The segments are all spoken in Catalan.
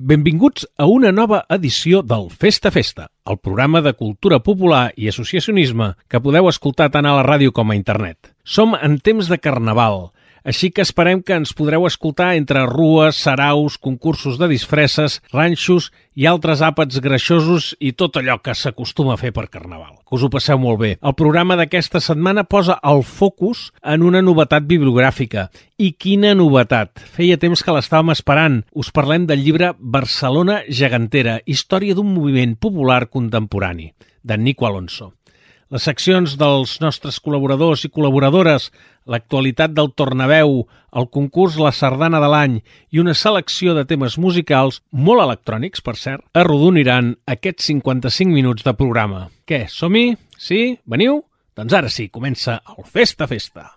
Benvinguts a una nova edició del Festa Festa, el programa de cultura popular i associacionisme que podeu escoltar tant a la ràdio com a internet. Som en temps de carnaval, així que esperem que ens podreu escoltar entre rues, saraus, concursos de disfresses, ranxos i altres àpats greixosos i tot allò que s'acostuma a fer per Carnaval. Que us ho passeu molt bé. El programa d'aquesta setmana posa el focus en una novetat bibliogràfica. I quina novetat! Feia temps que l'estàvem esperant. Us parlem del llibre Barcelona gegantera, història d'un moviment popular contemporani, d'en Nico Alonso les seccions dels nostres col·laboradors i col·laboradores, l'actualitat del Tornaveu, el concurs La Sardana de l'any i una selecció de temes musicals, molt electrònics, per cert, arrodoniran aquests 55 minuts de programa. Què, som-hi? Sí? Veniu? Doncs ara sí, comença el Festa Festa.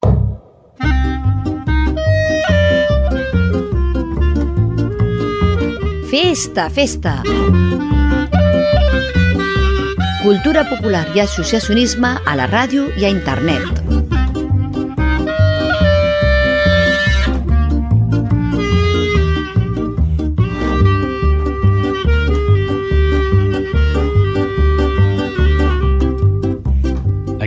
Festa, festa. Cultura popular i associacionisme a la ràdio i a internet.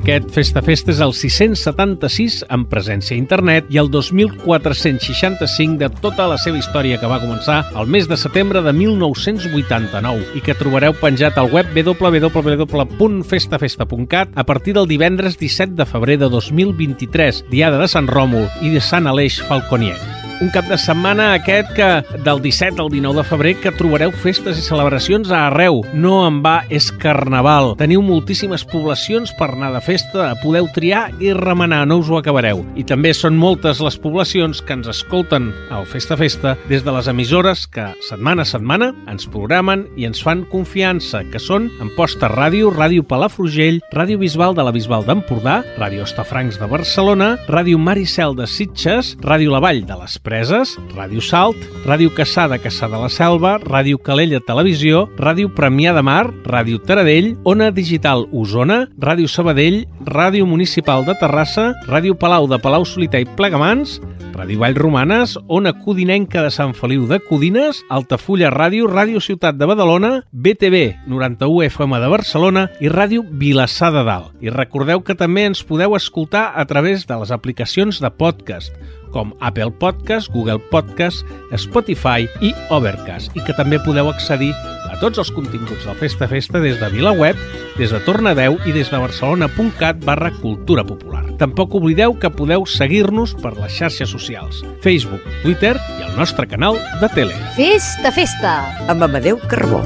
Aquest Festa Festa és el 676 en presència a internet i el 2465 de tota la seva història que va començar el mes de setembre de 1989 i que trobareu penjat al web www.festafesta.cat a partir del divendres 17 de febrer de 2023, diada de Sant Ròmul i de Sant Aleix Falconier un cap de setmana aquest que del 17 al 19 de febrer que trobareu festes i celebracions a arreu. No en va, és carnaval. Teniu moltíssimes poblacions per anar de festa, podeu triar i remenar, no us ho acabareu. I també són moltes les poblacions que ens escolten al Festa Festa des de les emissores que setmana a setmana ens programen i ens fan confiança, que són Amposta Ràdio, Ràdio Palafrugell, Ràdio Bisbal de la Bisbal d'Empordà, Ràdio Estafrancs de Barcelona, Ràdio Maricel de Sitges, Ràdio La Vall de les Preses, Ràdio Salt, Ràdio Caçà de Caçà de la Selva, Ràdio Calella Televisió, Ràdio Premià de Mar, Ràdio Taradell, Ona Digital Osona, Ràdio Sabadell, Ràdio Municipal de Terrassa, Ràdio Palau de Palau Solità i Plegamans, Ràdio Vall Romanes, Ona Codinenca de Sant Feliu de Codines, Altafulla Ràdio, Ràdio Ciutat de Badalona, BTV 91 FM de Barcelona i Ràdio Vilassar de Dalt. I recordeu que també ens podeu escoltar a través de les aplicacions de podcast, com Apple Podcast, Google Podcast, Spotify i Overcast, i que també podeu accedir a tots els continguts del Festa Festa des de VilaWeb, des de Tornadeu i des de barcelona.cat barra cultura popular. Tampoc oblideu que podeu seguir-nos per les xarxes socials, Facebook, Twitter i el nostre canal de tele. Festa, festa! amb Amadeu Carbó.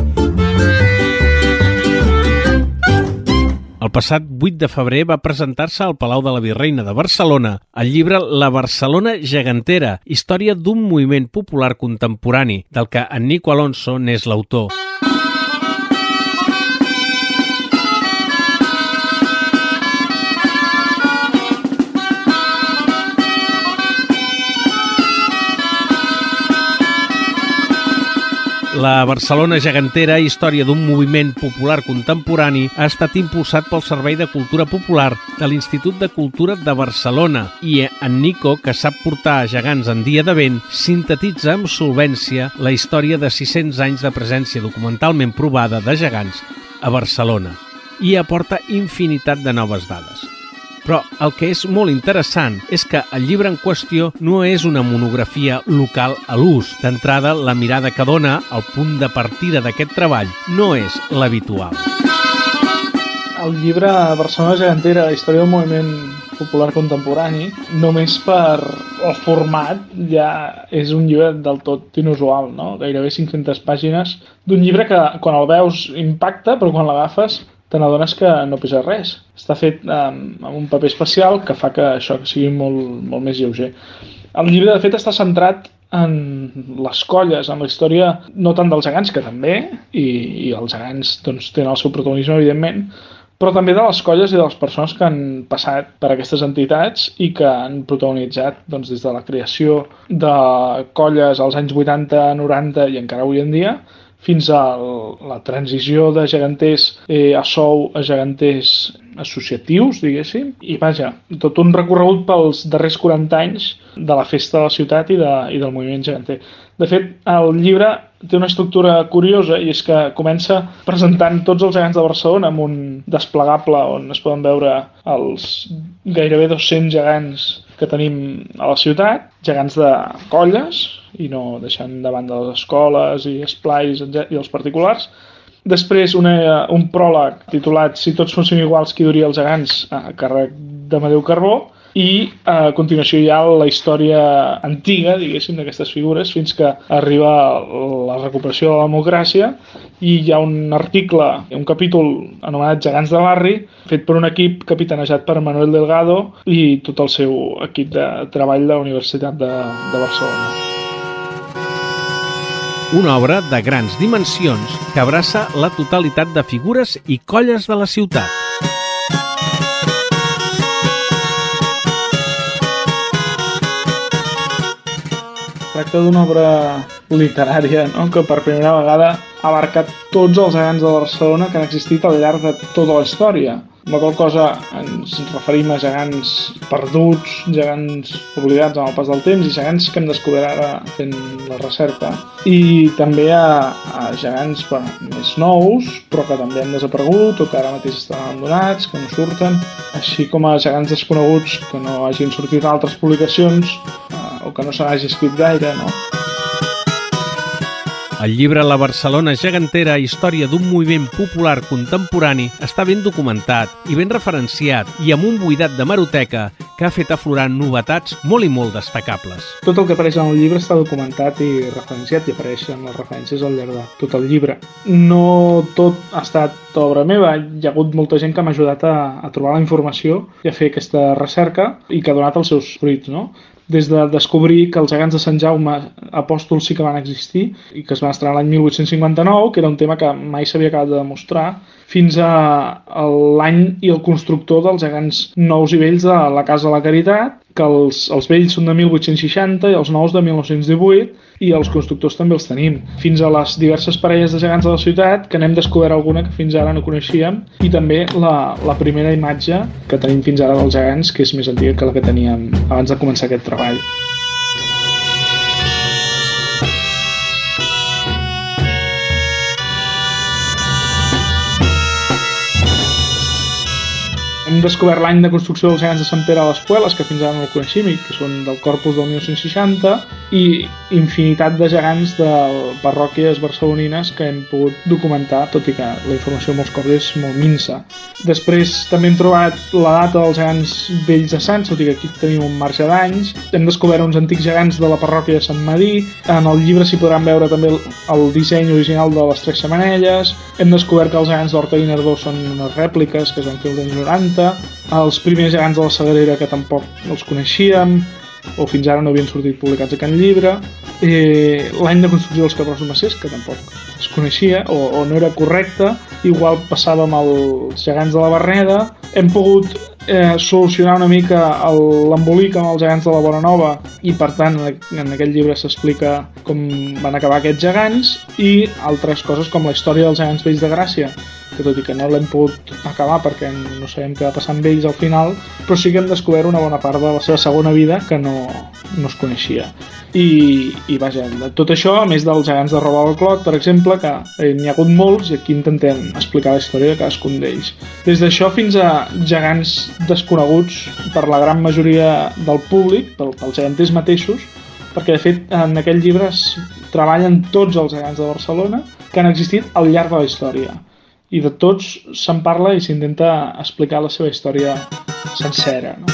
El passat 8 de febrer va presentar-se al Palau de la Virreina de Barcelona el llibre La Barcelona gegantera, història d'un moviment popular contemporani, del que en Nico Alonso n'és l'autor. La Barcelona gegantera, història d'un moviment popular contemporani, ha estat impulsat pel Servei de Cultura Popular de l'Institut de Cultura de Barcelona i en Nico, que sap portar gegants en dia de vent, sintetitza amb solvència la història de 600 anys de presència documentalment provada de gegants a Barcelona i aporta infinitat de noves dades. Però el que és molt interessant és que el llibre en qüestió no és una monografia local a l'ús. D'entrada, la mirada que dona, el punt de partida d'aquest treball, no és l'habitual. El llibre Barcelona gegantera, història del moviment popular contemporani, només per el format ja és un llibre del tot inusual, no? Gairebé 500 pàgines d'un llibre que quan el veus impacta, però quan l'agafes te n'adones que no pesa res. Està fet amb, amb un paper especial que fa que això que sigui molt, molt més lleuger. El llibre, de fet, està centrat en les colles, en la història no tant dels gegants, que també, i, i els gegants doncs, tenen el seu protagonisme, evidentment, però també de les colles i de les persones que han passat per aquestes entitats i que han protagonitzat doncs, des de la creació de colles als anys 80, 90 i encara avui en dia, fins a la transició de geganters eh, a sou a geganters associatius, diguéssim, i vaja, tot un recorregut pels darrers 40 anys de la festa de la ciutat i, de, i del moviment geganter. De fet, el llibre té una estructura curiosa i és que comença presentant tots els gegants de Barcelona amb un desplegable on es poden veure els gairebé 200 gegants que tenim a la ciutat, gegants de colles, i no deixant de banda les escoles i esplais i els particulars. Després una, un pròleg titulat Si tots fóssim iguals, qui duria els gegants? a càrrec d'Amadeu Carbó, i a continuació hi ha la història antiga, diguéssim, d'aquestes figures fins que arriba la recuperació de la democràcia i hi ha un article, un capítol anomenat Gegants de barri, fet per un equip capitanejat per Manuel Delgado i tot el seu equip de treball de la Universitat de, de Barcelona. Una obra de grans dimensions que abraça la totalitat de figures i colles de la ciutat. Tracta d'una obra literària no? que per primera vegada ha abarcat tots els gegants de Barcelona que han existit al llarg de tota la història. Amb qual cosa ens referim a gegants perduts, gegants oblidats amb el pas del temps i gegants que hem descobert ara fent la recerca. I també a, a gegants bé, més nous, però que també han desaparegut o que ara mateix estan abandonats, que no surten, així com a gegants desconeguts que no hagin sortit a altres publicacions o que no se n'hagi escrit gaire, no? El llibre La Barcelona gegantera, història d'un moviment popular contemporani, està ben documentat i ben referenciat i amb un buidat de maroteca que ha fet aflorar novetats molt i molt destacables. Tot el que apareix en el llibre està documentat i referenciat i apareixen les referències al llarg de tot el llibre. No tot ha estat obra meva, hi ha hagut molta gent que m'ha ajudat a, a trobar la informació i a fer aquesta recerca i que ha donat els seus fruits, no? Des de descobrir que els gegants de Sant Jaume apòstols sí que van existir i que es van estrenar l'any 1859, que era un tema que mai s'havia acabat de demostrar, fins a l'any i el constructor dels gegants nous i vells de la Casa de la Caritat, que els, els vells són de 1860 i els nous de 1918, i els constructors també els tenim. Fins a les diverses parelles de gegants de la ciutat, que n'hem descobert alguna que fins ara no coneixíem, i també la, la primera imatge que tenim fins ara dels gegants, que és més antiga que la que teníem abans de començar aquest treball. Hem descobert l'any de construcció dels gegants de Sant Pere a les Pueles, que fins ara no el coneixem i que són del corpus del 1960, i infinitat de gegants de parròquies barcelonines que hem pogut documentar, tot i que la informació molts cops és molt minsa. Després també hem trobat la data dels gegants vells de Sants, tot i que aquí tenim un marge d'anys. Hem descobert uns antics gegants de la parròquia de Sant Madí. En el llibre s'hi podran veure també el, disseny original de les tres xamanelles. Hem descobert que els gegants d'Horta i Nardó són unes rèpliques que es van fer els anys 90 90, els primers gegants de la Sagrera que tampoc els coneixíem, o fins ara no havien sortit publicats a Can Llibre, eh, l'any de construcció dels Cabrons Macers, que tampoc es coneixia o, o no era correcte, igual passava amb els gegants de la Berneda, hem pogut eh, solucionar una mica l'embolic amb els gegants de la Bona Nova i per tant en aquest llibre s'explica com van acabar aquests gegants i altres coses com la història dels gegants vells de Gràcia que tot i que no l'hem pogut acabar perquè no sabem què va passar amb ells al final, però sí que hem descobert una bona part de la seva segona vida que no, no es coneixia. I, i vaja, de tot això, a més dels gegants de roba al clot, per exemple, que eh, n'hi ha hagut molts i aquí intentem explicar la història de cadascun d'ells. Des d'això fins a gegants desconeguts per la gran majoria del públic, pel, pels geganters mateixos, perquè de fet en aquest llibre es treballen tots els gegants de Barcelona que han existit al llarg de la història i de tots se'n parla i s'intenta explicar la seva història sencera. No?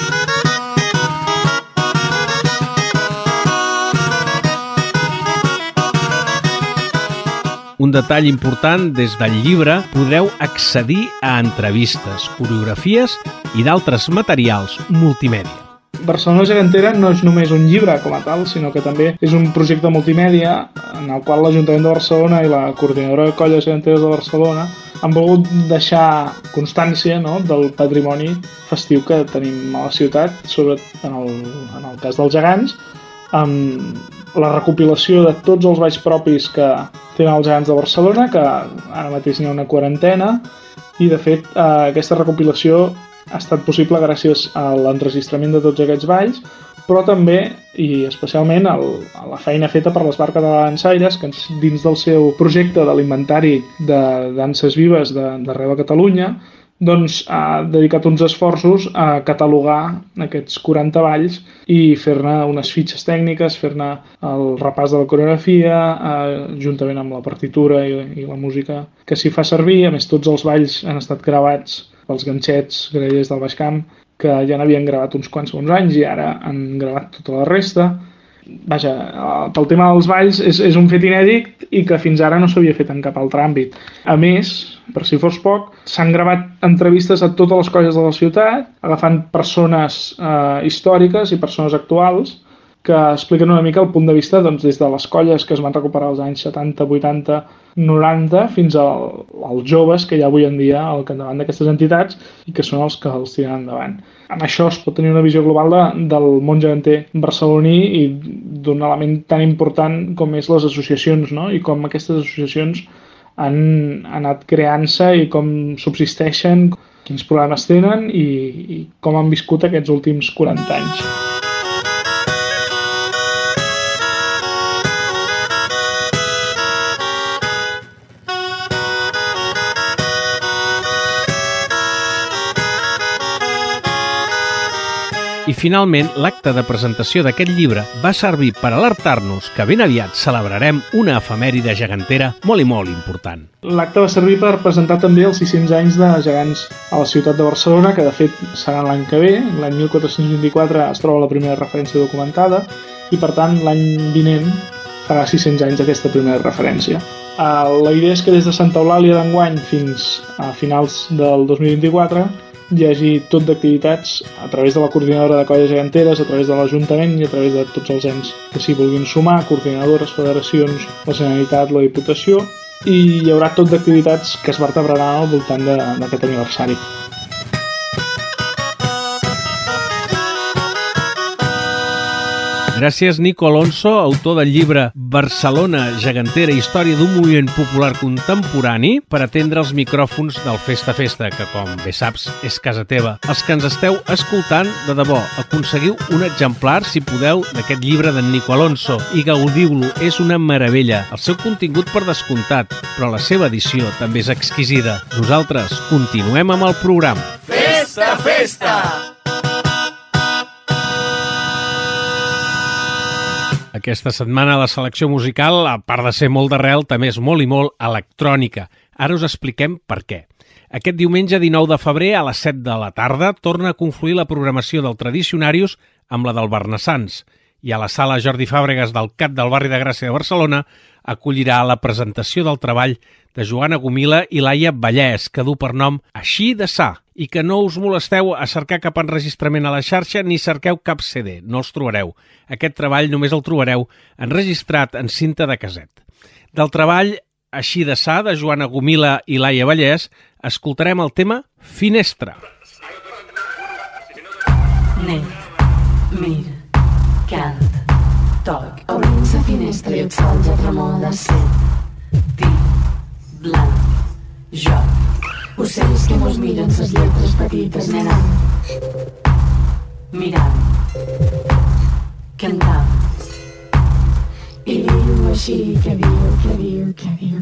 Un detall important, des del llibre podeu accedir a entrevistes, coreografies i d'altres materials multimèdia. Barcelona Gegantera no és només un llibre com a tal, sinó que també és un projecte multimèdia en el qual l'Ajuntament de Barcelona i la Coordinadora de Colles Geganteres de Barcelona han volgut deixar constància no, del patrimoni festiu que tenim a la ciutat, sobretot en el, en el cas dels gegants, amb la recopilació de tots els balls propis que tenen els gegants de Barcelona, que ara mateix n'hi ha una quarantena, i de fet eh, aquesta recopilació ha estat possible gràcies a l'enregistrament de tots aquests balls, però també i especialment el, la feina feta per l'Esbar Català Dansaires, que dins del seu projecte de l'inventari de danses vives d'arreu de, de Catalunya, doncs ha dedicat uns esforços a catalogar aquests 40 balls i fer-ne unes fitxes tècniques, fer-ne el repàs de la coreografia, eh, juntament amb la partitura i, i la música que s'hi fa servir. A més, tots els balls han estat gravats pels ganxets grellers del Baix Camp, que ja n'havien gravat uns quants bons anys i ara han gravat tota la resta vaja, pel tema dels balls és, és un fet inèdit i que fins ara no s'havia fet en cap altre àmbit. A més, per si fos poc, s'han gravat entrevistes a totes les colles de la ciutat, agafant persones eh, històriques i persones actuals que expliquen una mica el punt de vista doncs, des de les colles que es van recuperar als anys 70, 80, 90 fins al, als joves que hi ha avui en dia al capdavant d'aquestes entitats i que són els que els tiren endavant. Amb això es pot tenir una visió global de, del món geganter barceloní i d'un element tan important com és les associacions no? i com aquestes associacions han anat creant-se i com subsisteixen, quins problemes tenen i, i com han viscut aquests últims 40 anys. I finalment, l'acte de presentació d'aquest llibre va servir per alertar-nos que ben aviat celebrarem una efemèride gegantera molt i molt important. L'acte va servir per presentar també els 600 anys de gegants a la ciutat de Barcelona, que de fet serà l'any que ve, l'any 1424 es troba la primera referència documentada, i per tant l'any vinent farà 600 anys d'aquesta primera referència. Uh, la idea és que des de Santa Eulàlia d'enguany fins a finals del 2024 hi hagi tot d'activitats a través de la coordinadora de colles geganteres, a través de l'Ajuntament i a través de tots els ens que s'hi vulguin sumar, coordinadores, federacions, la Generalitat, la Diputació, i hi haurà tot d'activitats que es vertebraran al voltant d'aquest aniversari. Gràcies, Nico Alonso, autor del llibre Barcelona, gegantera, història d'un moviment popular contemporani, per atendre els micròfons del Festa Festa, que, com bé saps, és casa teva. Els que ens esteu escoltant, de debò, aconseguiu un exemplar, si podeu, d'aquest llibre d'en Nico Alonso i gaudiu-lo. És una meravella. El seu contingut per descomptat, però la seva edició també és exquisida. Nosaltres continuem amb el programa. Festa, festa! Aquesta setmana la selecció musical, a part de ser molt d'arrel, també és molt i molt electrònica. Ara us expliquem per què. Aquest diumenge 19 de febrer a les 7 de la tarda torna a confluir la programació del Tradicionarius amb la del Barnassans i a la sala Jordi Fàbregas del CAT del barri de Gràcia de Barcelona acollirà la presentació del treball de Joana Gomila i Laia Vallès, que du per nom Així de Sa, i que no us molesteu a cercar cap enregistrament a la xarxa ni cerqueu cap CD, no els trobareu. Aquest treball només el trobareu enregistrat en cinta de caset. Del treball Així de Sa, de Joana Gomila i Laia Vallès, escoltarem el tema Finestra. Net, mir, cant, toc. Obrint la finestra i sol ja tremola set. Tir, blanc, joc. Ocells que mos miren ses lletres petites nenant. Mirant. Cantant. I diu així que diu, que diu, que diu, que diu.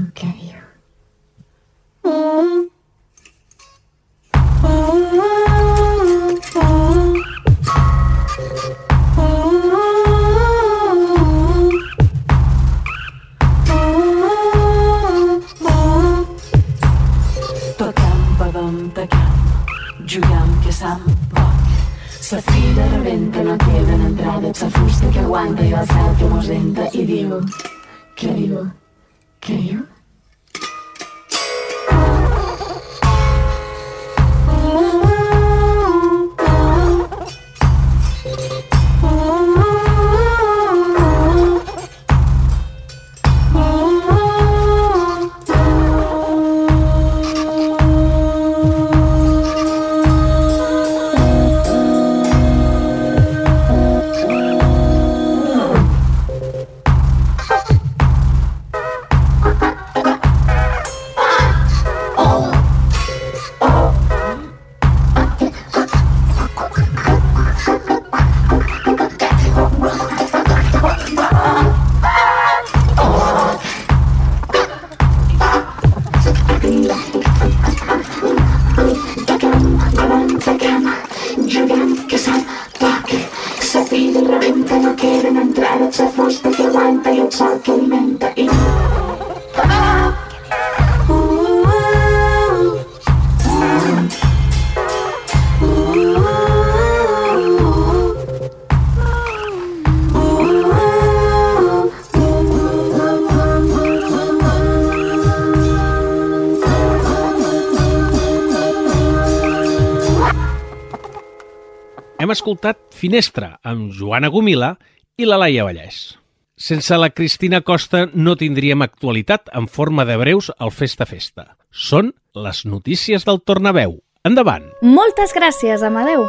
Hem escoltat Finestra amb Joana Gomila i la Laia Vallès. Sense la Cristina Costa no tindríem actualitat en forma de breus al Festa Festa. Són les notícies del Tornaveu. Endavant! Moltes gràcies, Amadeu!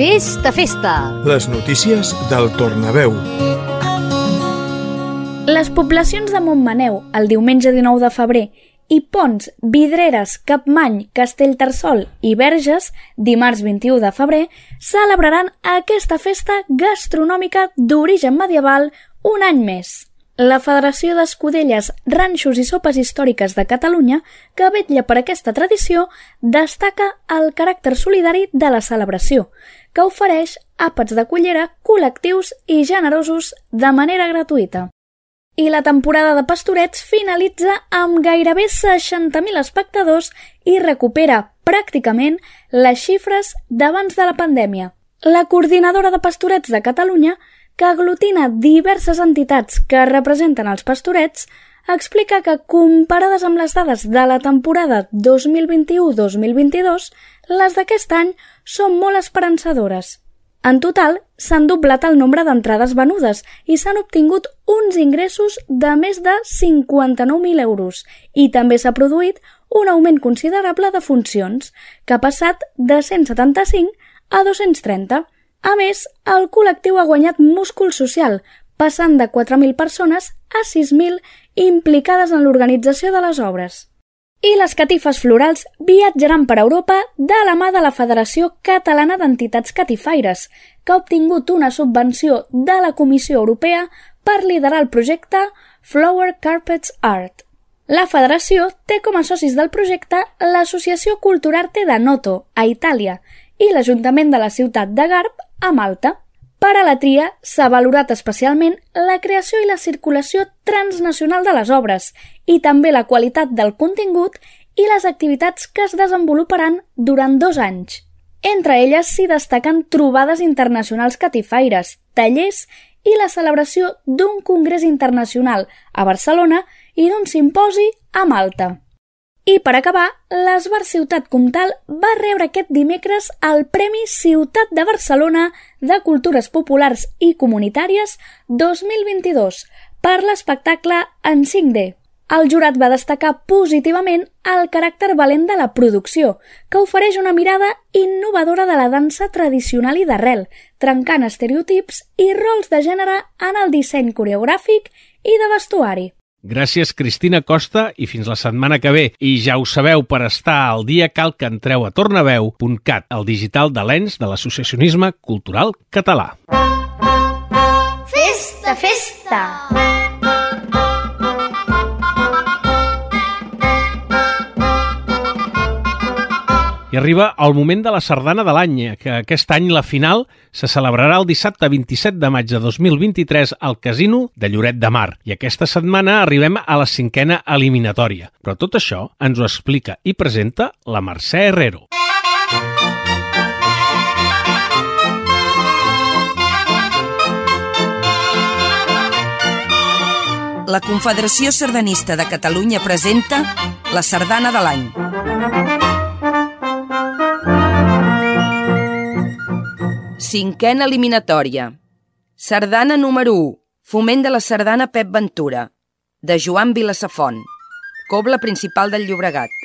Festa, festa! Les notícies del Tornaveu. Les poblacions de Montmaneu, el diumenge 19 de febrer, i Pons, Vidreres, Capmany, Castellterçol i Verges, dimarts 21 de febrer, celebraran aquesta festa gastronòmica d'origen medieval un any més. La Federació d'Escudelles, Ranxos i Sopes Històriques de Catalunya, que vetlla per aquesta tradició, destaca el caràcter solidari de la celebració, que ofereix àpats de cullera col·lectius i generosos de manera gratuïta i la temporada de Pastorets finalitza amb gairebé 60.000 espectadors i recupera pràcticament les xifres d'abans de la pandèmia. La coordinadora de Pastorets de Catalunya, que aglutina diverses entitats que representen els pastorets, explica que, comparades amb les dades de la temporada 2021-2022, les d'aquest any són molt esperançadores. En total, s'han doblat el nombre d'entrades venudes i s'han obtingut uns ingressos de més de 59.000 euros i també s'ha produït un augment considerable de funcions, que ha passat de 175 a 230. A més, el col·lectiu ha guanyat múscul social, passant de 4.000 persones a 6.000 implicades en l'organització de les obres i les catifes florals viatjaran per Europa de la mà de la Federació Catalana d'Entitats Catifaires, que ha obtingut una subvenció de la Comissió Europea per liderar el projecte Flower Carpets Art. La federació té com a socis del projecte l'Associació Culturarte de Noto, a Itàlia, i l'Ajuntament de la ciutat de Garb, a Malta. Per a la tria s'ha valorat especialment la creació i la circulació transnacional de les obres i també la qualitat del contingut i les activitats que es desenvoluparan durant dos anys. Entre elles s'hi destaquen trobades internacionals catifaires, tallers i la celebració d'un congrés internacional a Barcelona i d'un simposi a Malta. I per acabar, l'Esbar Ciutat Comtal va rebre aquest dimecres el Premi Ciutat de Barcelona de Cultures Populars i Comunitàries 2022 per l'espectacle en 5D. El jurat va destacar positivament el caràcter valent de la producció, que ofereix una mirada innovadora de la dansa tradicional i d'arrel, trencant estereotips i rols de gènere en el disseny coreogràfic i de vestuari. Gràcies, Cristina Costa, i fins la setmana que ve. I ja ho sabeu, per estar al dia cal que entreu a tornaveu.cat, el digital de l'ENS de l'Associacionisme Cultural Català. Festa, festa! I arriba el moment de la sardana de l'any, que aquest any la final se celebrarà el dissabte 27 de maig de 2023 al Casino de Lloret de Mar. I aquesta setmana arribem a la cinquena eliminatòria. Però tot això ens ho explica i presenta la Mercè Herrero. La Confederació Sardanista de Catalunya presenta la Sardana de l'any. Cinquena eliminatòria. Sardana número 1. Foment de la sardana Pep Ventura. De Joan Vilasafont. Cobla principal del Llobregat.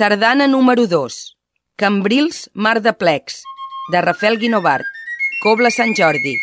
Sardana número 2. Cambrils, Mar de Plecs, de Rafael Guinovart. Cobla Sant Jordi.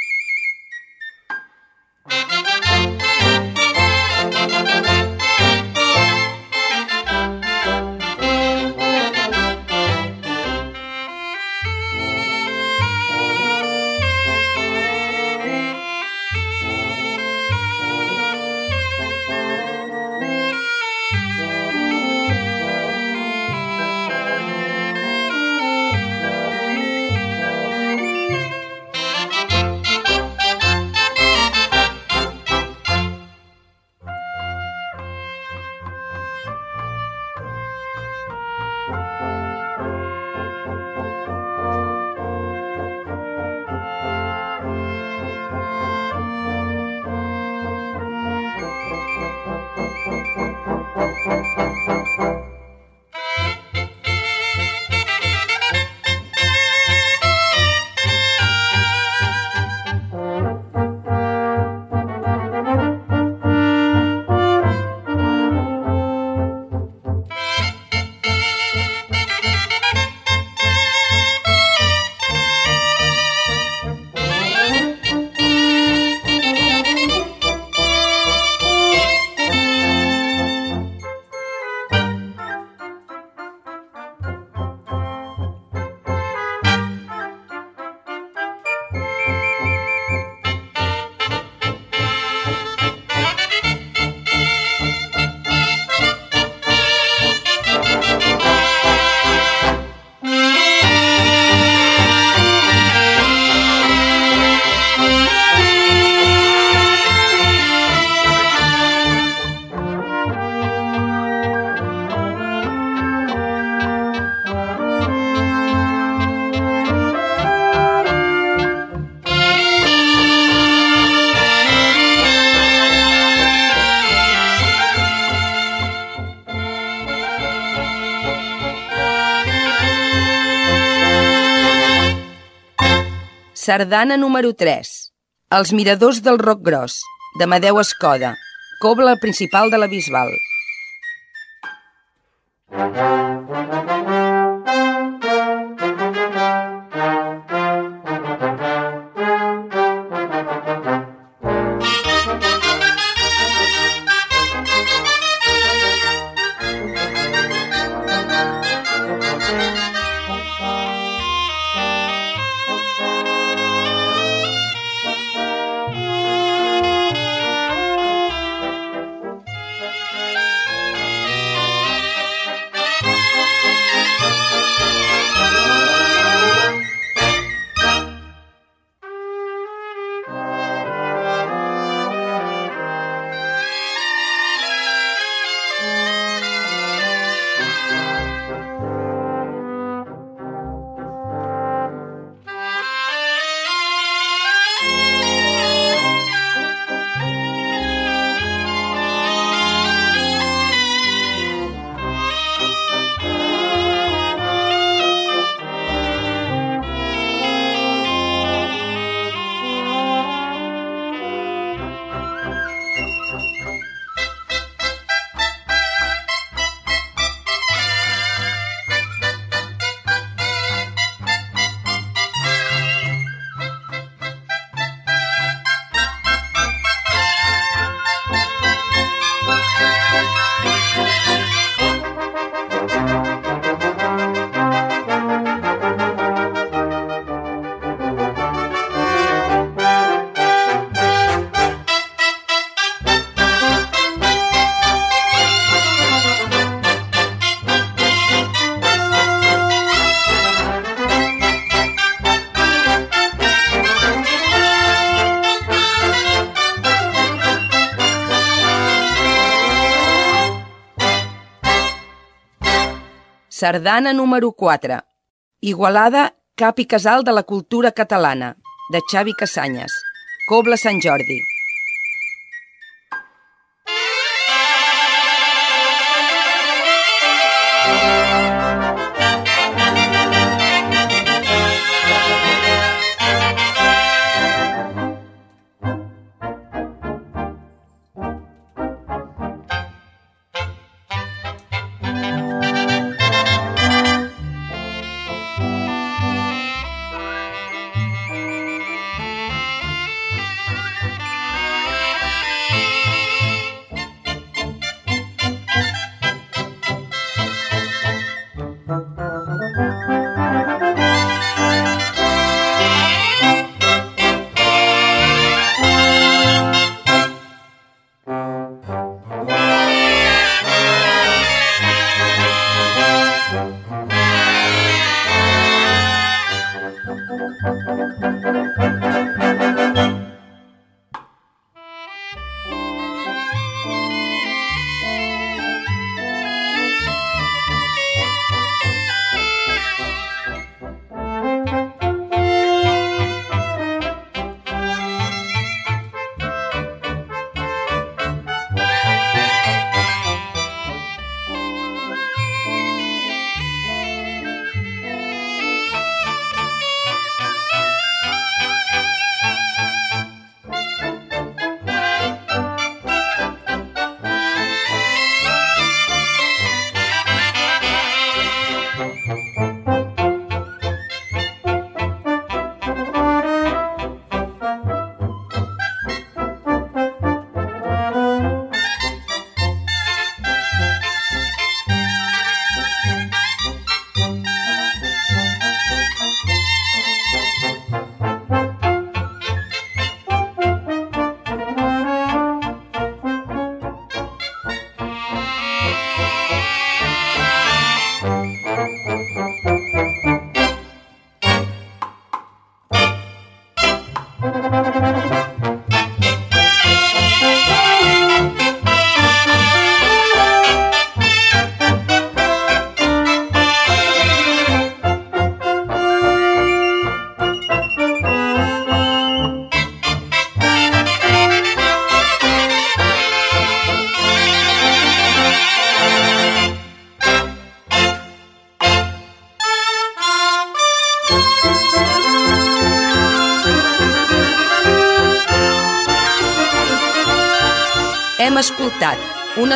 Sardana número 3. Els miradors del Roc Gros, d'Amadeu Escoda. Cobla principal de la Bisbal. Sardana número 4. Igualada, cap i casal de la cultura catalana, de Xavi Casanyes. Cobla Sant Jordi.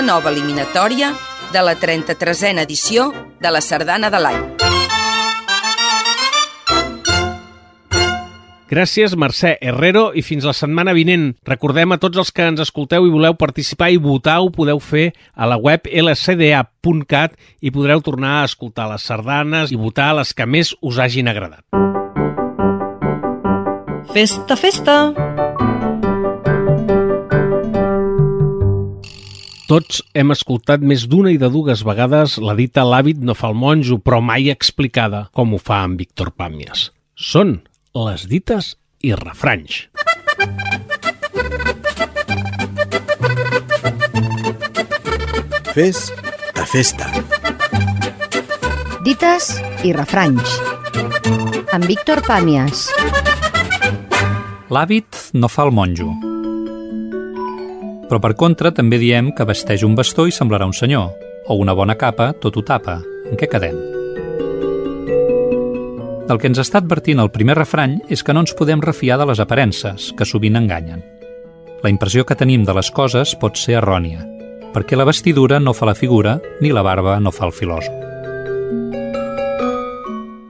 Una nova eliminatòria de la 33a edició de la Sardana de l'any. Gràcies, Mercè Herrero, i fins la setmana vinent. Recordem a tots els que ens escolteu i voleu participar i votar, ho podeu fer a la web lcda.cat i podreu tornar a escoltar les sardanes i votar les que més us hagin agradat. Festa, festa! Tots hem escoltat més d'una i de dues vegades la dita l'hàbit no fa el monjo, però mai explicada com ho fa en Víctor Pàmies. Són les dites i refranys. Fes a festa. Dites i refranys. Amb Víctor Pàmies. L'hàbit no fa el monjo. Però per contra també diem que vesteix un bastó i semblarà un senyor, o una bona capa tot ho tapa. En què quedem? Del que ens està advertint el primer refrany és que no ens podem refiar de les aparences, que sovint enganyen. La impressió que tenim de les coses pot ser errònia, perquè la vestidura no fa la figura ni la barba no fa el filòsof.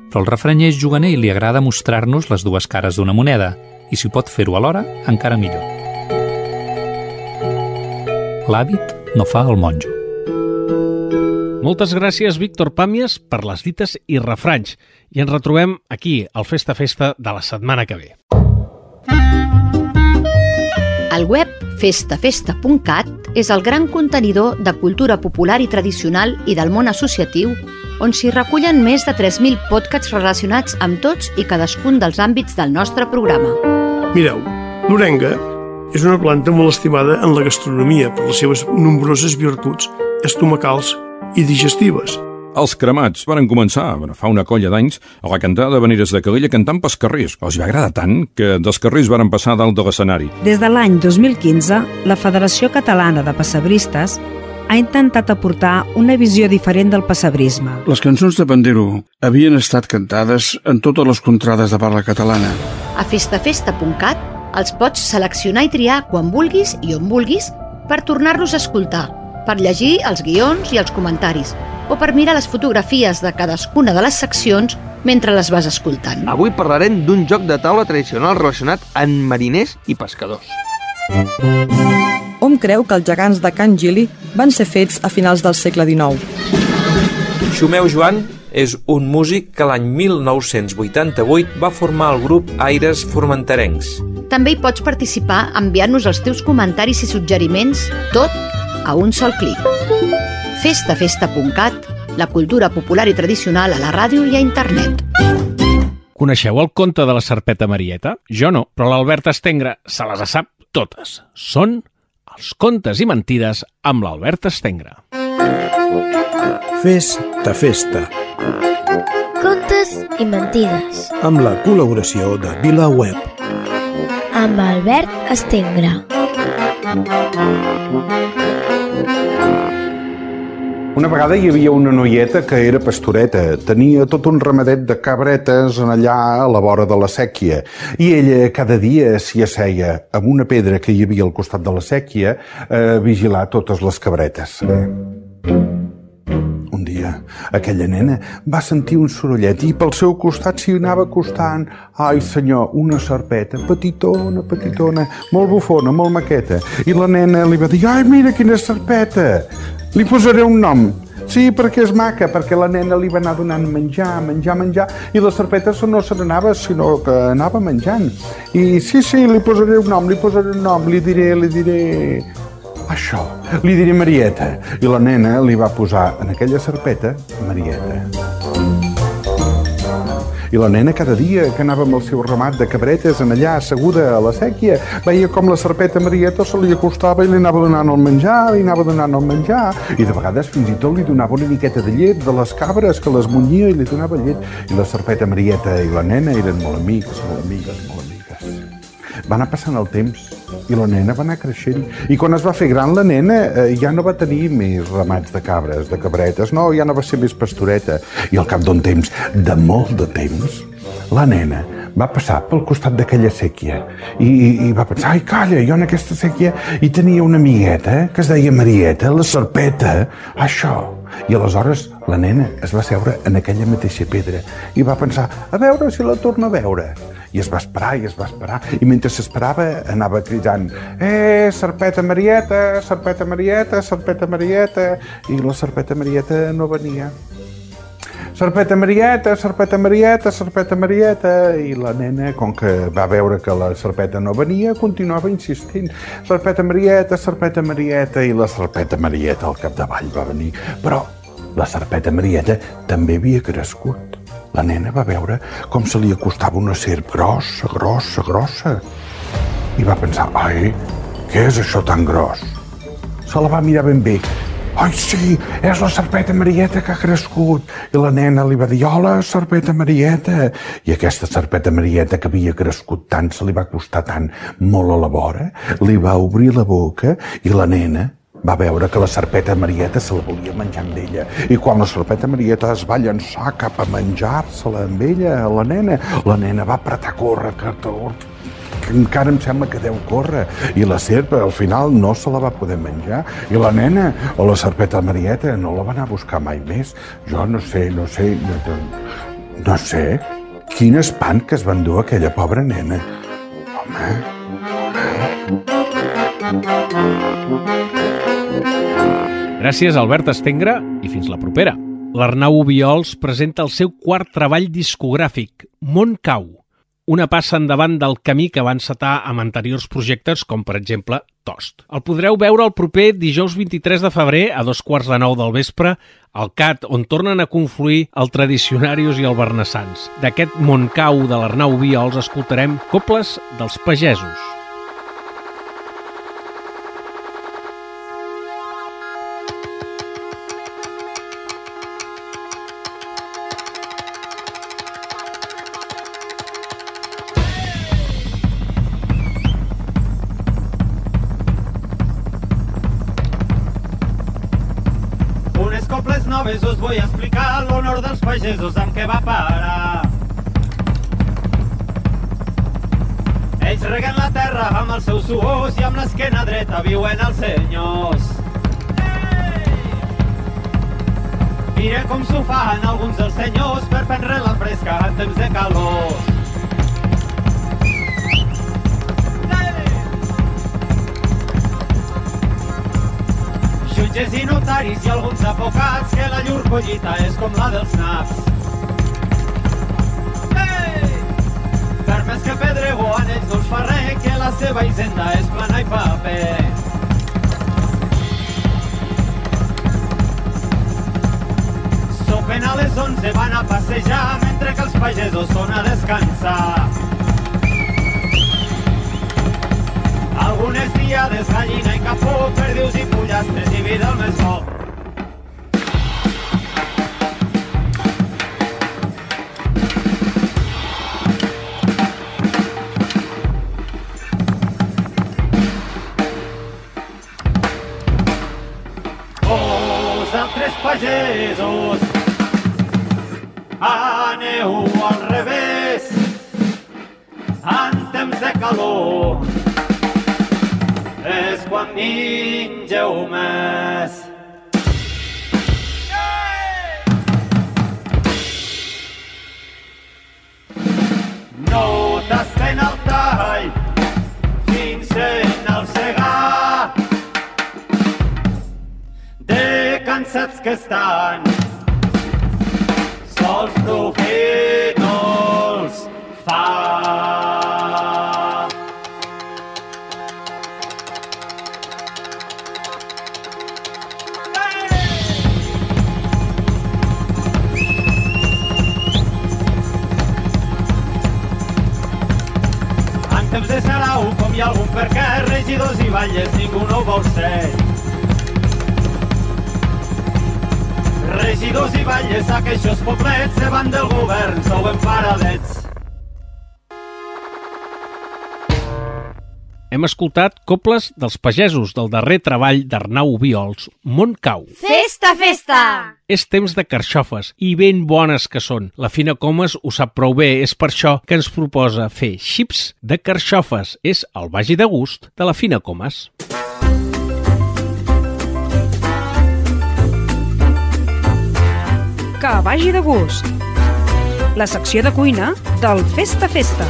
Però el refrany és juganer i li agrada mostrar-nos les dues cares d'una moneda, i si pot fer-ho alhora, encara millor. L'hàbit no fa el monjo. Moltes gràcies, Víctor Pàmies, per les dites i refranys. I ens retrobem aquí, al Festa Festa de la setmana que ve. El web festafesta.cat és el gran contenidor de cultura popular i tradicional i del món associatiu on s'hi recullen més de 3.000 podcasts relacionats amb tots i cadascun dels àmbits del nostre programa. Mireu, l'orenga és una planta molt estimada en la gastronomia per les seves nombroses virtuts estomacals i digestives. Els cremats varen començar, bueno, fa una colla d'anys, a la cantada de Veneres de Calella cantant pels carrers. Els va agradar tant que dels carrers varen passar dalt de l'escenari. Des de l'any 2015, la Federació Catalana de Passebristes ha intentat aportar una visió diferent del passebrisme. Les cançons de Pandero havien estat cantades en totes les contrades de parla catalana. A festafesta.cat els pots seleccionar i triar quan vulguis i on vulguis per tornar-los a escoltar, per llegir els guions i els comentaris, o per mirar les fotografies de cadascuna de les seccions mentre les vas escoltant. Avui parlarem d'un joc de taula tradicional relacionat amb mariners i pescadors. Hom creu que els gegants de Can Gili van ser fets a finals del segle XIX. Xumeu Joan és un músic que l'any 1988 va formar el grup Aires Formenterencs. També hi pots participar enviant-nos els teus comentaris i suggeriments, tot a un sol clic. festafesta.cat, la cultura popular i tradicional a la ràdio i a internet. Coneixeu el conte de la serpeta Marieta? Jo no, però l'Albert Estengre se les sap totes. Són els contes i mentides amb l'Albert Estengre. Festa, festa. Contes i mentides. Amb la col·laboració de VilaWeb. Amb Albert Estengre. Una vegada hi havia una noieta que era pastoreta. Tenia tot un ramadet de cabretes en allà a la vora de la sèquia. I ella cada dia s'hi asseia amb una pedra que hi havia al costat de la sèquia a vigilar totes les cabretes. Un dia, aquella nena va sentir un sorollet i pel seu costat s'hi anava acostant. Ai, senyor, una serpeta, petitona, petitona, molt bufona, molt maqueta. I la nena li va dir, ai, mira quina serpeta! Li posaré un nom. Sí, perquè és maca, perquè la nena li va anar donant menjar, menjar, menjar, i la serpeta no se n'anava, sinó que anava menjant. I sí, sí, li posaré un nom, li posaré un nom, li diré, li diré... Això, li diré Marieta. I la nena li va posar en aquella serpeta Marieta. I la nena cada dia que anava amb el seu ramat de cabretes en allà asseguda a la sèquia, veia com la serpeta Marieta se li acostava i li anava donant el menjar, li anava donant el menjar, i de vegades fins i tot li donava una miqueta de llet de les cabres que les munyia i li donava llet. I la serpeta Marieta i la nena eren molt amigues, molt amigues, molt amigues. Va anar passant el temps i la nena va anar creixent. I quan es va fer gran, la nena eh, ja no va tenir més ramats de cabres, de cabretes, no, ja no va ser més pastoreta. I al cap d'un temps, de molt de temps, la nena va passar pel costat d'aquella sèquia i, i, i va pensar, ai, calla, jo en aquesta sèquia hi tenia una amigueta que es deia Marieta, la serpeta, això. I aleshores la nena es va seure en aquella mateixa pedra i va pensar, a veure si la torna a veure i es va esperar i es va esperar i mentre s'esperava anava cridant eh, serpeta Marieta, serpeta Marieta, serpeta Marieta i la serpeta Marieta no venia Serpeta Marieta, serpeta Marieta, serpeta Marieta... I la nena, com que va veure que la serpeta no venia, continuava insistint. Serpeta Marieta, serpeta Marieta... I la serpeta Marieta al capdavall va venir. Però la serpeta Marieta també havia crescut. La nena va veure com se li acostava una serp grossa, grossa, grossa. I va pensar, ai, què és això tan gros? Se la va mirar ben bé Ai, sí, és la serpeta Marieta que ha crescut. I la nena li va dir, hola, serpeta Marieta. I aquesta serpeta Marieta que havia crescut tant, se li va costar tant, molt a la vora, li va obrir la boca i la nena va veure que la serpeta Marieta se la volia menjar amb ella. I quan la serpeta Marieta es va llançar cap a menjar-se-la amb ella, la nena, la nena va apretar a córrer, que que encara em sembla que deu córrer. I la serp al final no se la va poder menjar. I la nena, o la serpeta Marieta, no la va anar a buscar mai més. Jo no sé, no sé, no, no sé. Quin espant que es va endur aquella pobra nena. Home, Gràcies, Albert Estengre, i fins la propera. L'Arnau Obiols presenta el seu quart treball discogràfic, Mont Cau, una passa endavant del camí que va encetar amb anteriors projectes, com per exemple Tost. El podreu veure el proper dijous 23 de febrer a dos quarts de nou del vespre al CAT, on tornen a confluir el Tradicionarius i el Bernassans. D'aquest Montcau de l'Arnau Viols escoltarem Coples dels Pagesos. Pagesos amb què va parar. Ells reguen la terra amb els seus suors i amb l'esquena dreta viuen els senyors. Mira com s'ho fan alguns dels senyors per prendre la fresca en temps de calor. Jutges i notaris i alguns advocats que la llur collita és com la dels naps. Per més que pedrego en ells fa res, que la seva hisenda és plana i paper. topen a les 11 van a passejar mentre que els pagesos són a descansar. Algunes diades, gallina i capó, perdius i pollastres i vida al més. Vos altres pagesos aneu al revés en temps de calor quan mengeu més. No tasten el tall fins en el segar de cansats que estan sols profit Sarau, com hi ha algun per què, regidors i balles, ningú no vol ser. Regidors i balles, aquells poblets davant del govern, sou emparadets. Hem escoltat coples dels pagesos del darrer treball d'Arnau Viols, Montcau. Festa, festa! És temps de carxofes, i ben bones que són. La Fina Comas ho sap prou bé, és per això que ens proposa fer xips de carxofes. És el vagi de gust de la Fina Comas. Que vagi de gust. La secció de cuina del Festa Festa.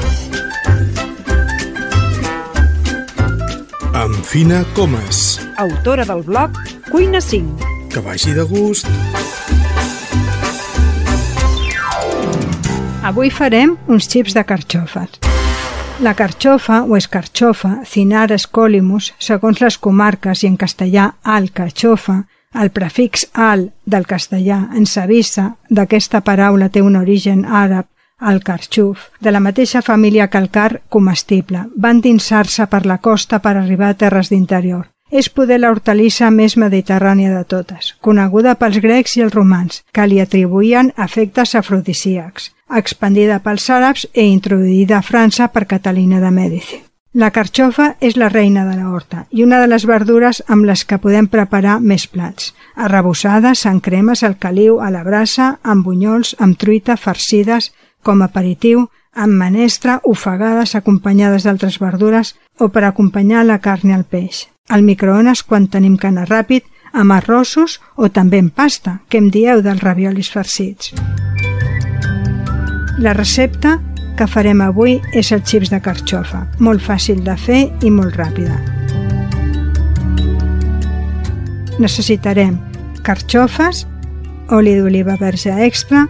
Amb Fina Comas. Autora del blog Cuina 5. Que vagi de gust. Avui farem uns xips de carxofes. La carxofa o escarxofa, Cinara scolimus, segons les comarques i en castellà alcachofa, el prefix al del castellà en savissa d'aquesta paraula té un origen àrab, el carxuf, de la mateixa família que el car comestible. Van dinsar-se per la costa per arribar a terres d'interior. És poder la hortalissa més mediterrània de totes, coneguda pels grecs i els romans, que li atribuïen efectes afrodisíacs, expandida pels àrabs i introduïda a França per Catalina de Mèdici. La carxofa és la reina de la horta i una de les verdures amb les que podem preparar més plats. Arrebossades, en cremes, al caliu, a la brasa, amb bunyols, amb truita, farcides, com a aperitiu, amb menestra, ofegades acompanyades d'altres verdures o per acompanyar la carn el peix. Al microones quan tenim cana ràpid, amb arrossos o també en pasta, que em dieu dels raviolis farcits. La recepta que farem avui és el xips de carxofa, molt fàcil de fer i molt ràpida. Necessitarem carxofes, oli d'oliva verge extra,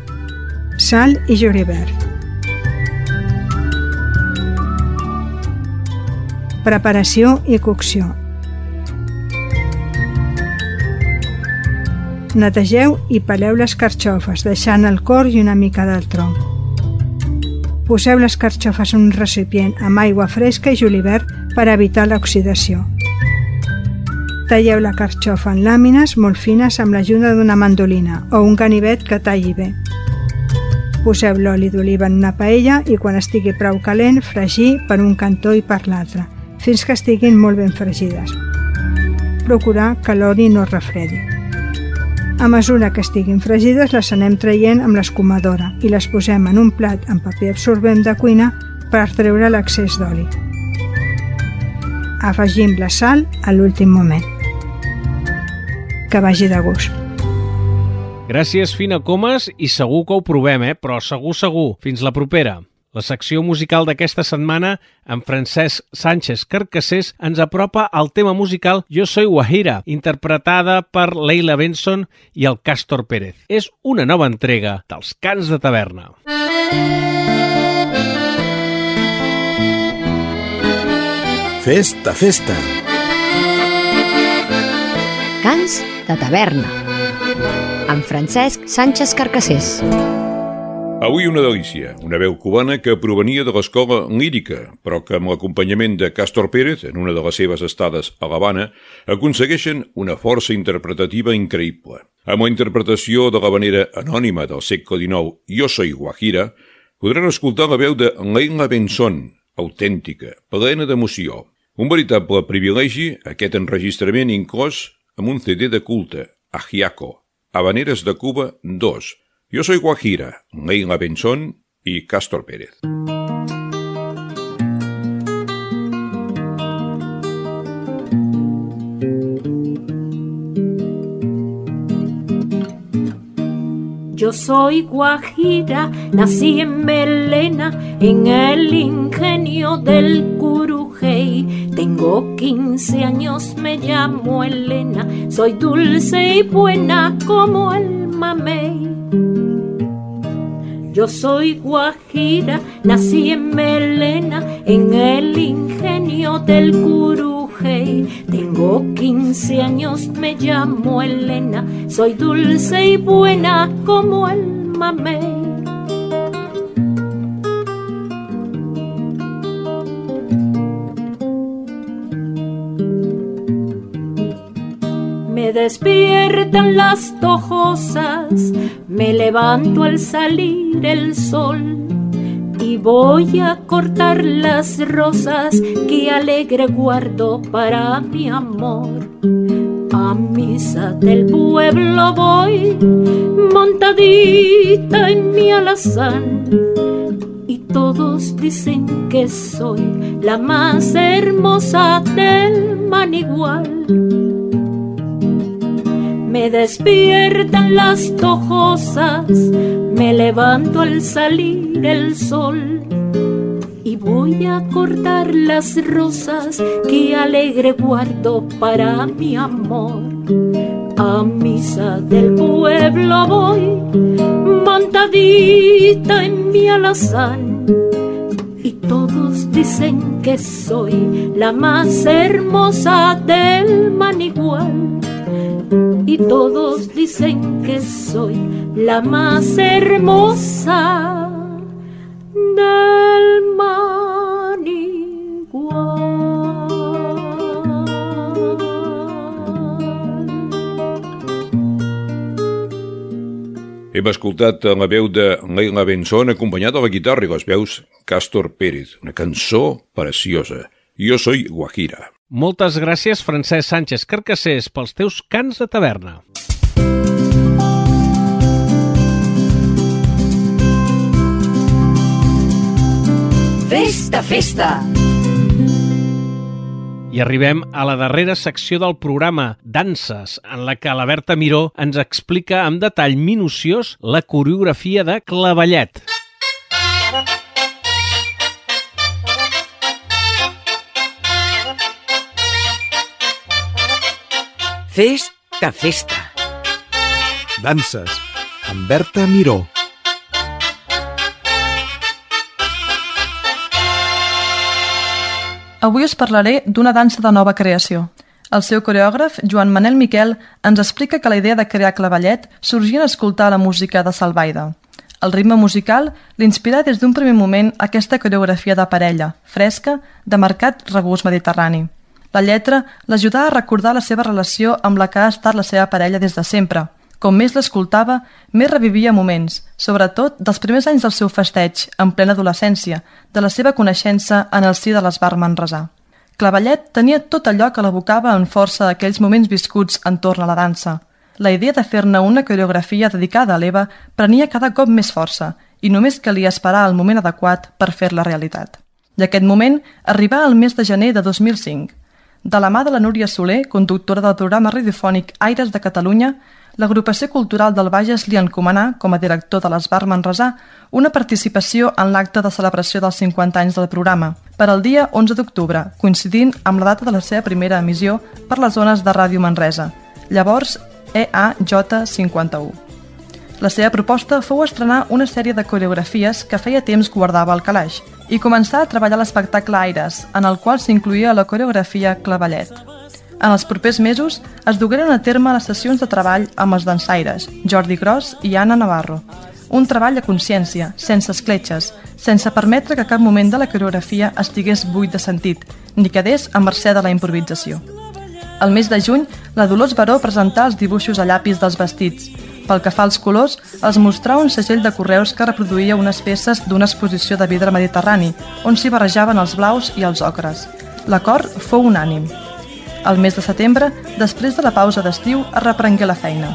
sal i julivert. Preparació i cocció. Netegeu i peleu les carxofes, deixant el cor i una mica del tronc. Poseu les carxofes en un recipient amb aigua fresca i julivert per evitar l'oxidació. Talleu la carxofa en làmines molt fines amb l'ajuda d'una mandolina o un ganivet que talli bé. Poseu l'oli d'oliva en una paella i quan estigui prou calent, fregir per un cantó i per l'altre, fins que estiguin molt ben fregides. Procurar que l'oli no es refredi. A mesura que estiguin fregides, les anem traient amb l'escumadora i les posem en un plat amb paper absorbent de cuina per treure l'excés d'oli. Afegim la sal a l'últim moment. Que vagi de gust. Gràcies, Fina Comas, i segur que ho provem, eh? Però segur, segur. Fins la propera. La secció musical d'aquesta setmana, amb Francesc Sánchez Carcassés, ens apropa al tema musical Jo soy Guajira, interpretada per Leila Benson i el Castor Pérez. És una nova entrega dels Cants de Taverna. Festa, festa. Cants de taverna. Amb Francesc Sánchez Carcassés. Avui una delícia, una veu cubana que provenia de l'escola lírica, però que amb l'acompanyament de Castor Pérez, en una de les seves estades a l'Havana, aconsegueixen una força interpretativa increïble. Amb la interpretació de l'havanera anònima del segle XIX, Jo soy Guajira, podran escoltar la veu de Leila Benson, autèntica, plena d'emoció. Un veritable privilegi, aquest enregistrament inclòs amb un CD de culte, Ajiaco, Habaneres de Cuba 2, Yo soy Guajira, Leila Benson y Castor Pérez. Yo soy Guajira, nací en Melena, en el ingenio del Curujey. Tengo 15 años, me llamo Elena, soy dulce y buena como el mamey. Yo soy Guajira, nací en Melena, en el ingenio del Curujey. Tengo 15 años, me llamo Elena, soy dulce y buena como el mamey. Despiertan las tojosas, me levanto al salir el sol y voy a cortar las rosas que alegre guardo para mi amor. A misa del pueblo voy, montadita en mi alazán, y todos dicen que soy la más hermosa del manigual. Me despiertan las tojosas, me levanto al salir el sol y voy a cortar las rosas que alegre guardo para mi amor. A misa del pueblo voy, montadita en mi alazán, y todos dicen que soy la más hermosa del manigual y todos dicen que soy la más hermosa del Hem escoltat la veu de Leila Benson acompanyada de la guitarra i les veus Castor Pérez, una cançó preciosa. Jo soy Guajira. Moltes gràcies, Francesc Sánchez Carcassés, pels teus cants de taverna. Festa, festa! I arribem a la darrera secció del programa, Danses, en la que la Berta Miró ens explica amb detall minuciós la coreografia de Clavellet. Festa, festa. Danses, amb Berta Miró. Avui us parlaré d'una dansa de nova creació. El seu coreògraf, Joan Manel Miquel, ens explica que la idea de crear clavellet sorgia en escoltar la música de Salvaida. El ritme musical l'inspira des d'un primer moment aquesta coreografia de parella, fresca, de marcat regust mediterrani. La lletra l'ajudà a recordar la seva relació amb la que ha estat la seva parella des de sempre. Com més l'escoltava, més revivia moments, sobretot dels primers anys del seu festeig, en plena adolescència, de la seva coneixença en el si de l'Esbar Manresà. Clavellet tenia tot allò que l'evocava en força aquells moments viscuts entorn a la dansa. La idea de fer-ne una coreografia dedicada a l'Eva prenia cada cop més força i només calia esperar el moment adequat per fer-la realitat. I aquest moment arribà al mes de gener de 2005. De la mà de la Núria Soler, conductora del programa radiofònic Aires de Catalunya, l'agrupació cultural del Bages li encomanà, com a director de l'Esbar Manresà, una participació en l'acte de celebració dels 50 anys del programa, per al dia 11 d'octubre, coincidint amb la data de la seva primera emissió per les zones de Ràdio Manresa, llavors E EAJ51. La seva proposta fou estrenar una sèrie de coreografies que feia temps guardava al calaix i començar a treballar l'espectacle Aires, en el qual s'incluïa la coreografia Clavellet. En els propers mesos es dugueren a terme les sessions de treball amb els dansaires Jordi Gros i Anna Navarro. Un treball a consciència, sense escletxes, sense permetre que cap moment de la coreografia estigués buit de sentit, ni quedés a mercè de la improvisació. Al mes de juny, la Dolors Baró presentà els dibuixos a llapis dels vestits. Pel que fa als colors, els mostrà un segell de correus que reproduïa unes peces d'una exposició de vidre mediterrani, on s'hi barrejaven els blaus i els ocres. L'acord fou unànim. Al mes de setembre, després de la pausa d'estiu, es reprengué la feina.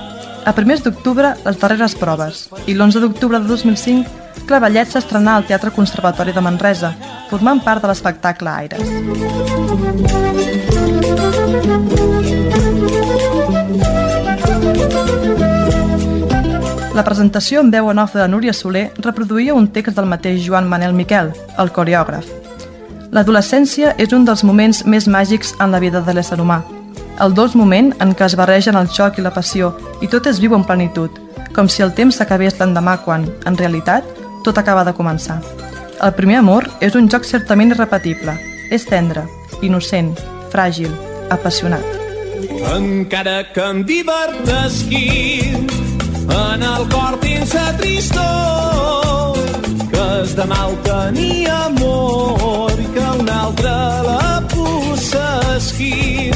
A primers d'octubre, les darreres proves, i l'11 d'octubre de 2005, Clavellet s'estrenà al Teatre Conservatori de Manresa, formant part de l'espectacle Aires. La presentació en veu en off de Núria Soler reproduïa un text del mateix Joan Manel Miquel, el coreògraf. L'adolescència és un dels moments més màgics en la vida de l'ésser humà. El dos moment en què es barregen el xoc i la passió i tot es viu en plenitud, com si el temps s'acabés l'endemà quan, en realitat, tot acaba de començar. El primer amor és un joc certament irrepetible. És tendre, innocent, fràgil, apassionat. Encara que em divertesqui en el cor tens la tristor que es de mal tenia amor i que un altre la possesqui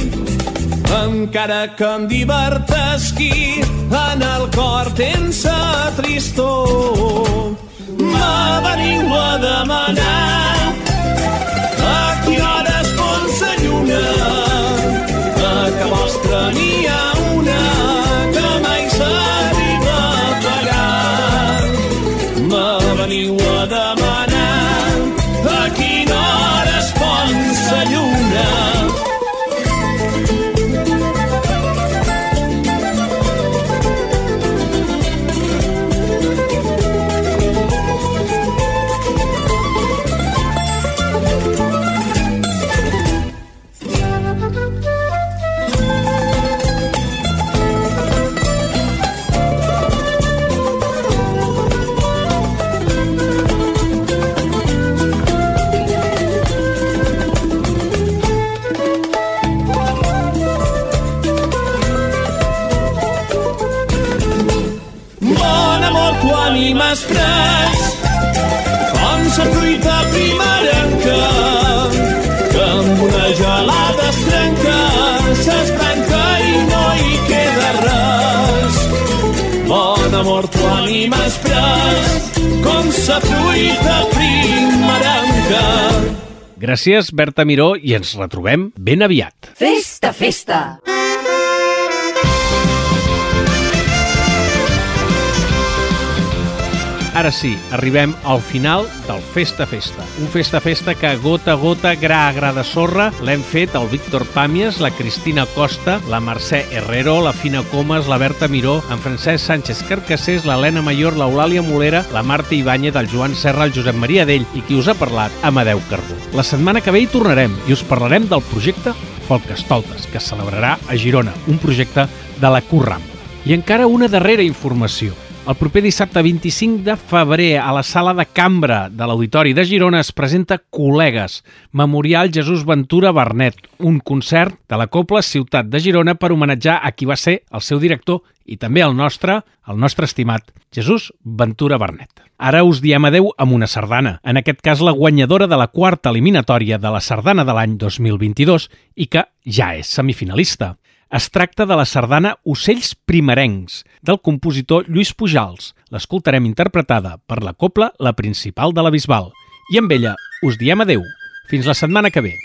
encara que em divertesqui en el cor tens la tristor me veniu a demanar a quina hora es pon la lluna a que vostra n'hi ha gelada es trenca s'espanca i no hi queda res. Bon amor, tu ànimes pres com la fruita primerenca Gràcies, Berta Miró, i ens retrobem ben aviat. Festa, festa! Ara sí, arribem al final del Festa Festa. Un Festa Festa que gota a gota, gra a gra de sorra, l'hem fet el Víctor Pàmies, la Cristina Costa, la Mercè Herrero, la Fina Comas, la Berta Miró, en Francesc Sánchez Carcassés, l'Helena Mayor, l'Eulàlia Molera, la Marta Ibáñez, el Joan Serra, el Josep Maria Dell i qui us ha parlat, Amadeu Carbó. La setmana que ve hi tornarem i us parlarem del projecte Folk Estoltes, que celebrarà a Girona, un projecte de la Curram. I encara una darrera informació. El proper dissabte 25 de febrer a la sala de cambra de l'Auditori de Girona es presenta Col·legues, Memorial Jesús Ventura Bernet, un concert de la Copla Ciutat de Girona per homenatjar a qui va ser el seu director i també el nostre, el nostre estimat Jesús Ventura Bernet. Ara us diem adeu amb una sardana, en aquest cas la guanyadora de la quarta eliminatòria de la sardana de l'any 2022 i que ja és semifinalista. Es tracta de la sardana Ocells primerencs, del compositor Lluís Pujals. L'escoltarem interpretada per la copla La Principal de la Bisbal. I amb ella us diem adeu. Fins la setmana que ve.